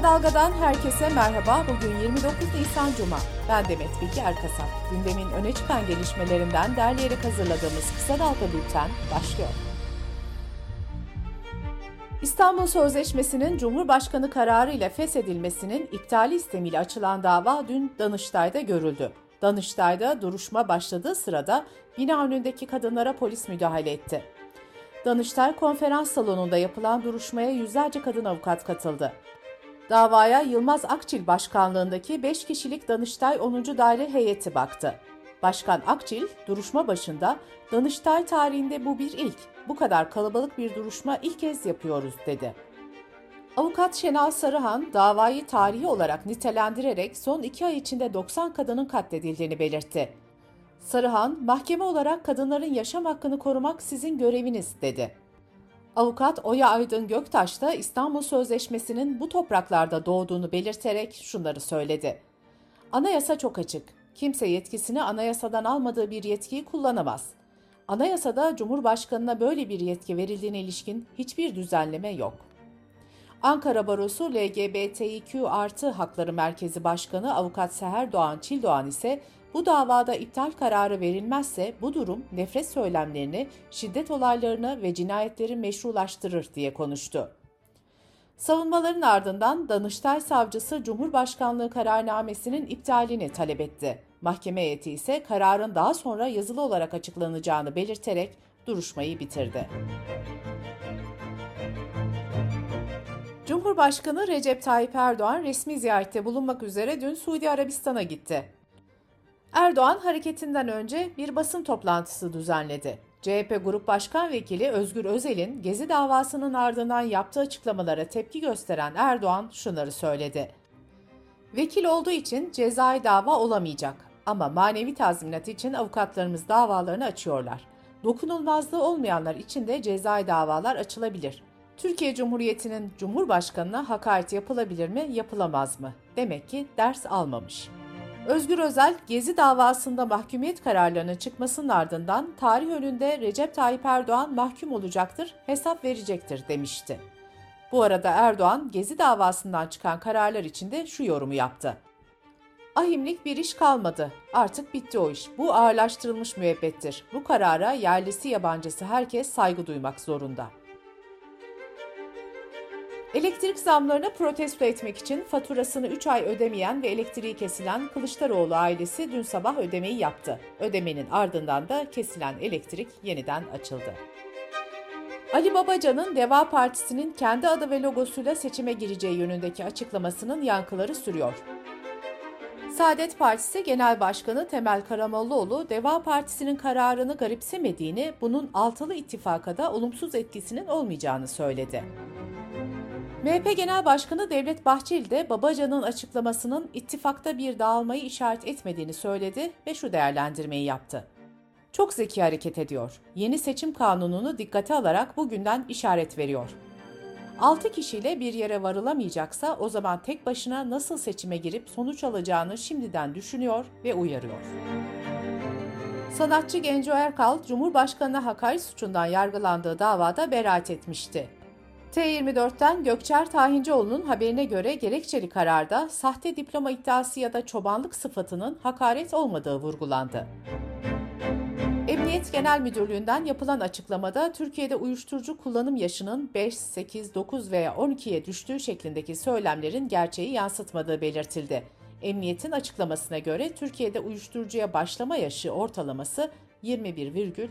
Kısa Dalga'dan herkese merhaba. Bugün 29 Nisan Cuma. Ben Demet Bilge Erkasap. Gündemin öne çıkan gelişmelerinden derleyerek hazırladığımız Kısa Dalga Bülten başlıyor. İstanbul Sözleşmesi'nin Cumhurbaşkanı kararı ile feshedilmesinin iptali istemiyle açılan dava dün Danıştay'da görüldü. Danıştay'da duruşma başladığı sırada bina önündeki kadınlara polis müdahale etti. Danıştay konferans salonunda yapılan duruşmaya yüzlerce kadın avukat katıldı. Davaya Yılmaz Akçil başkanlığındaki 5 kişilik Danıştay 10. Daire heyeti baktı. Başkan Akçil, duruşma başında Danıştay tarihinde bu bir ilk, bu kadar kalabalık bir duruşma ilk kez yapıyoruz dedi. Avukat Şenal Sarıhan davayı tarihi olarak nitelendirerek son iki ay içinde 90 kadının katledildiğini belirtti. Sarıhan, mahkeme olarak kadınların yaşam hakkını korumak sizin göreviniz dedi. Avukat Oya Aydın Göktaş da İstanbul Sözleşmesi'nin bu topraklarda doğduğunu belirterek şunları söyledi. Anayasa çok açık. Kimse yetkisini anayasadan almadığı bir yetkiyi kullanamaz. Anayasada Cumhurbaşkanına böyle bir yetki verildiğine ilişkin hiçbir düzenleme yok. Ankara Barosu LGBTİQ artı Hakları Merkezi Başkanı Avukat Seher Doğan Çildoğan ise bu davada iptal kararı verilmezse bu durum nefret söylemlerini, şiddet olaylarını ve cinayetleri meşrulaştırır diye konuştu. Savunmaların ardından Danıştay Savcısı Cumhurbaşkanlığı kararnamesinin iptalini talep etti. Mahkeme heyeti ise kararın daha sonra yazılı olarak açıklanacağını belirterek duruşmayı bitirdi. Cumhurbaşkanı Recep Tayyip Erdoğan resmi ziyarette bulunmak üzere dün Suudi Arabistan'a gitti. Erdoğan hareketinden önce bir basın toplantısı düzenledi. CHP Grup Başkan Vekili Özgür Özel'in Gezi davasının ardından yaptığı açıklamalara tepki gösteren Erdoğan şunları söyledi. Vekil olduğu için cezai dava olamayacak ama manevi tazminat için avukatlarımız davalarını açıyorlar. Dokunulmazlığı olmayanlar için de cezai davalar açılabilir. Türkiye Cumhuriyeti'nin Cumhurbaşkanına hakaret yapılabilir mi, yapılamaz mı? Demek ki ders almamış. Özgür Özel, Gezi davasında mahkumiyet kararlarının çıkmasının ardından tarih önünde Recep Tayyip Erdoğan mahkum olacaktır, hesap verecektir demişti. Bu arada Erdoğan, Gezi davasından çıkan kararlar için de şu yorumu yaptı. Ahimlik bir iş kalmadı. Artık bitti o iş. Bu ağırlaştırılmış müebbettir. Bu karara yerlisi yabancısı herkes saygı duymak zorunda.'' Elektrik zamlarını protesto etmek için faturasını 3 ay ödemeyen ve elektriği kesilen Kılıçdaroğlu ailesi dün sabah ödemeyi yaptı. Ödemenin ardından da kesilen elektrik yeniden açıldı. Ali Babacan'ın Deva Partisi'nin kendi adı ve logosuyla seçime gireceği yönündeki açıklamasının yankıları sürüyor. Saadet Partisi Genel Başkanı Temel Karamollaoğlu, Deva Partisi'nin kararını garipsemediğini, bunun altılı ittifaka da olumsuz etkisinin olmayacağını söyledi. MHP Genel Başkanı Devlet Bahçeli de Babacan'ın açıklamasının ittifakta bir dağılmayı işaret etmediğini söyledi ve şu değerlendirmeyi yaptı. Çok zeki hareket ediyor. Yeni seçim kanununu dikkate alarak bugünden işaret veriyor. 6 kişiyle bir yere varılamayacaksa o zaman tek başına nasıl seçime girip sonuç alacağını şimdiden düşünüyor ve uyarıyor. Sanatçı Genco Erkal, Cumhurbaşkanı'na hakaret suçundan yargılandığı davada beraat etmişti. T24'ten Gökçer Tahincioğlu'nun haberine göre gerekçeli kararda sahte diploma iddiası ya da çobanlık sıfatının hakaret olmadığı vurgulandı. Emniyet Genel Müdürlüğü'nden yapılan açıklamada Türkiye'de uyuşturucu kullanım yaşının 5, 8, 9 veya 12'ye düştüğü şeklindeki söylemlerin gerçeği yansıtmadığı belirtildi. Emniyetin açıklamasına göre Türkiye'de uyuşturucuya başlama yaşı ortalaması 21,2.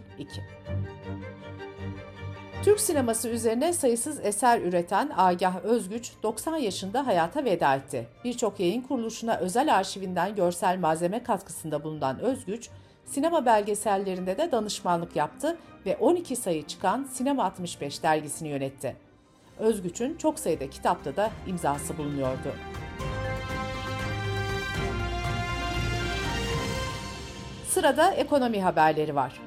Türk sineması üzerine sayısız eser üreten Agah Özgüç 90 yaşında hayata veda etti. Birçok yayın kuruluşuna özel arşivinden görsel malzeme katkısında bulunan Özgüç, sinema belgesellerinde de danışmanlık yaptı ve 12 sayı çıkan Sinema 65 dergisini yönetti. Özgüç'ün çok sayıda kitapta da imzası bulunuyordu. Sırada ekonomi haberleri var.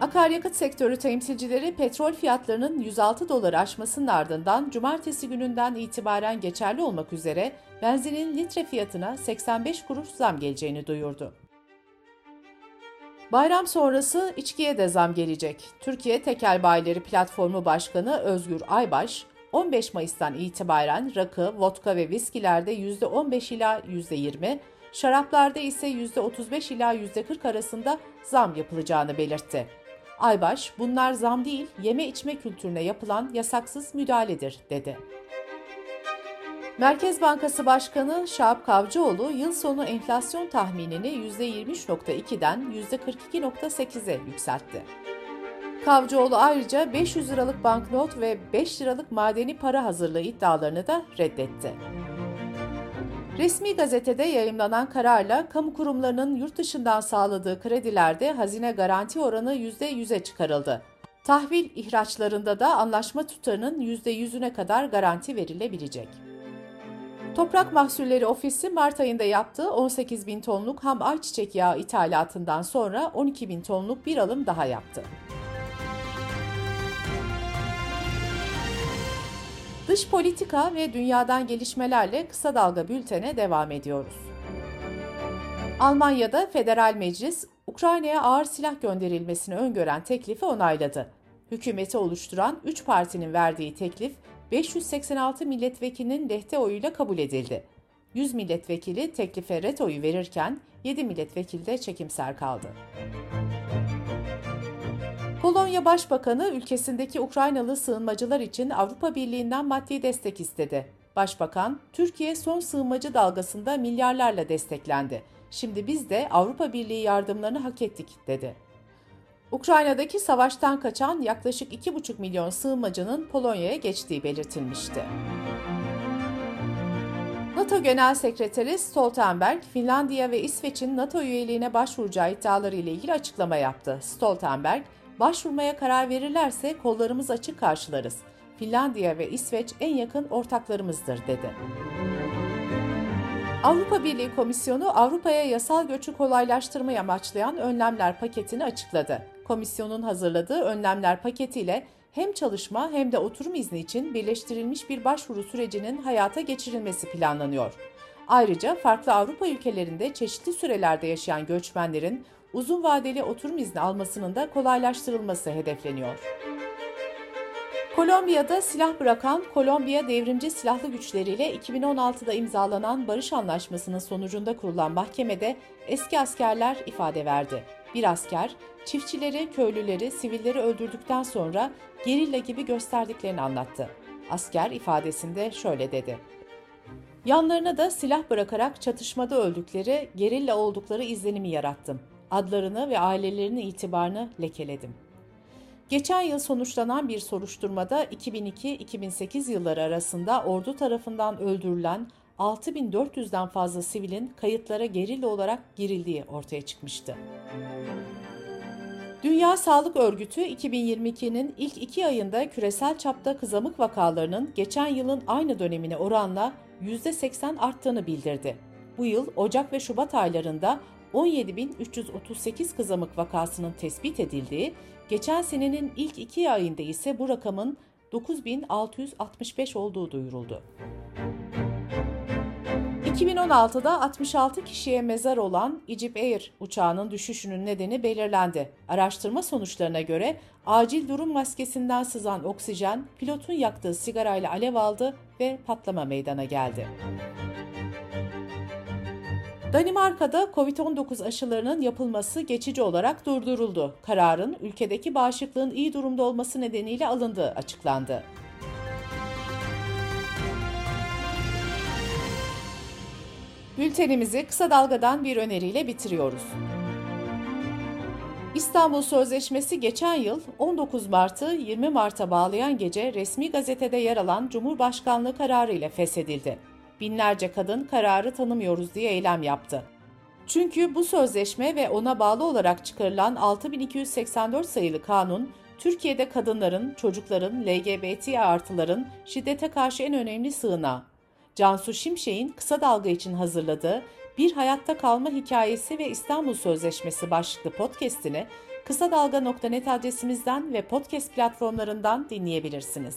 Akaryakıt sektörü temsilcileri petrol fiyatlarının 106 doları aşmasının ardından cumartesi gününden itibaren geçerli olmak üzere benzinin litre fiyatına 85 kuruş zam geleceğini duyurdu. Bayram sonrası içkiye de zam gelecek. Türkiye Tekel Bayileri Platformu Başkanı Özgür Aybaş, 15 Mayıs'tan itibaren rakı, vodka ve viskilerde %15 ila %20, şaraplarda ise %35 ila %40 arasında zam yapılacağını belirtti. Aybaş, bunlar zam değil, yeme içme kültürüne yapılan yasaksız müdahaledir, dedi. Merkez Bankası Başkanı Şahap Kavcıoğlu yıl sonu enflasyon tahminini %23.2'den %42.8'e yükseltti. Kavcıoğlu ayrıca 500 liralık banknot ve 5 liralık madeni para hazırlığı iddialarını da reddetti. Resmi gazetede yayımlanan kararla kamu kurumlarının yurt dışından sağladığı kredilerde hazine garanti oranı %100'e çıkarıldı. Tahvil ihraçlarında da anlaşma tutarının %100'üne kadar garanti verilebilecek. Toprak Mahsulleri Ofisi Mart ayında yaptığı 18 bin tonluk ham ayçiçek yağı ithalatından sonra 12 bin tonluk bir alım daha yaptı. Dış politika ve dünyadan gelişmelerle kısa dalga bültene devam ediyoruz. Almanya'da Federal Meclis, Ukrayna'ya ağır silah gönderilmesini öngören teklifi onayladı. Hükümeti oluşturan 3 partinin verdiği teklif 586 milletvekilinin lehte oyuyla kabul edildi. 100 milletvekili teklife ret oyu verirken 7 milletvekili de çekimser kaldı. Polonya Başbakanı ülkesindeki Ukraynalı sığınmacılar için Avrupa Birliği'nden maddi destek istedi. Başbakan, Türkiye son sığınmacı dalgasında milyarlarla desteklendi. Şimdi biz de Avrupa Birliği yardımlarını hak ettik, dedi. Ukrayna'daki savaştan kaçan yaklaşık 2,5 milyon sığınmacının Polonya'ya geçtiği belirtilmişti. NATO Genel Sekreteri Stoltenberg, Finlandiya ve İsveç'in NATO üyeliğine başvuracağı iddiaları ile ilgili açıklama yaptı. Stoltenberg, başvurmaya karar verirlerse kollarımız açık karşılarız. Finlandiya ve İsveç en yakın ortaklarımızdır, dedi. Avrupa Birliği Komisyonu Avrupa'ya yasal göçü kolaylaştırmayı amaçlayan önlemler paketini açıkladı. Komisyonun hazırladığı önlemler paketiyle hem çalışma hem de oturum izni için birleştirilmiş bir başvuru sürecinin hayata geçirilmesi planlanıyor. Ayrıca farklı Avrupa ülkelerinde çeşitli sürelerde yaşayan göçmenlerin uzun vadeli oturum izni almasının da kolaylaştırılması hedefleniyor. Kolombiya'da silah bırakan Kolombiya Devrimci Silahlı Güçleri ile 2016'da imzalanan barış anlaşmasının sonucunda kurulan mahkemede eski askerler ifade verdi. Bir asker, çiftçileri, köylüleri, sivilleri öldürdükten sonra gerilla gibi gösterdiklerini anlattı. Asker ifadesinde şöyle dedi. Yanlarına da silah bırakarak çatışmada öldükleri, gerilla oldukları izlenimi yarattım. Adlarını ve ailelerinin itibarını lekeledim. Geçen yıl sonuçlanan bir soruşturmada 2002-2008 yılları arasında ordu tarafından öldürülen 6400'den fazla sivilin kayıtlara gerilla olarak girildiği ortaya çıkmıştı. Dünya Sağlık Örgütü 2022'nin ilk iki ayında küresel çapta kızamık vakalarının geçen yılın aynı dönemine oranla %80 arttığını bildirdi. Bu yıl Ocak ve Şubat aylarında 17.338 kızamık vakasının tespit edildiği, geçen senenin ilk iki ayında ise bu rakamın 9.665 olduğu duyuruldu. 2016'da 66 kişiye mezar olan Egypt Air uçağının düşüşünün nedeni belirlendi. Araştırma sonuçlarına göre acil durum maskesinden sızan oksijen pilotun yaktığı sigarayla alev aldı ve patlama meydana geldi. Danimarka'da COVID-19 aşılarının yapılması geçici olarak durduruldu. Kararın ülkedeki bağışıklığın iyi durumda olması nedeniyle alındığı açıklandı. Bültenimizi kısa dalgadan bir öneriyle bitiriyoruz. İstanbul Sözleşmesi geçen yıl 19 Mart'ı 20 Mart'a bağlayan gece resmi gazetede yer alan Cumhurbaşkanlığı kararı ile feshedildi. Binlerce kadın kararı tanımıyoruz diye eylem yaptı. Çünkü bu sözleşme ve ona bağlı olarak çıkarılan 6284 sayılı kanun, Türkiye'de kadınların, çocukların, LGBT artıların şiddete karşı en önemli sığınağı. Cansu Şimşek'in kısa dalga için hazırladığı Bir Hayatta Kalma Hikayesi ve İstanbul Sözleşmesi başlıklı podcast'ini kısa dalga.net adresimizden ve podcast platformlarından dinleyebilirsiniz.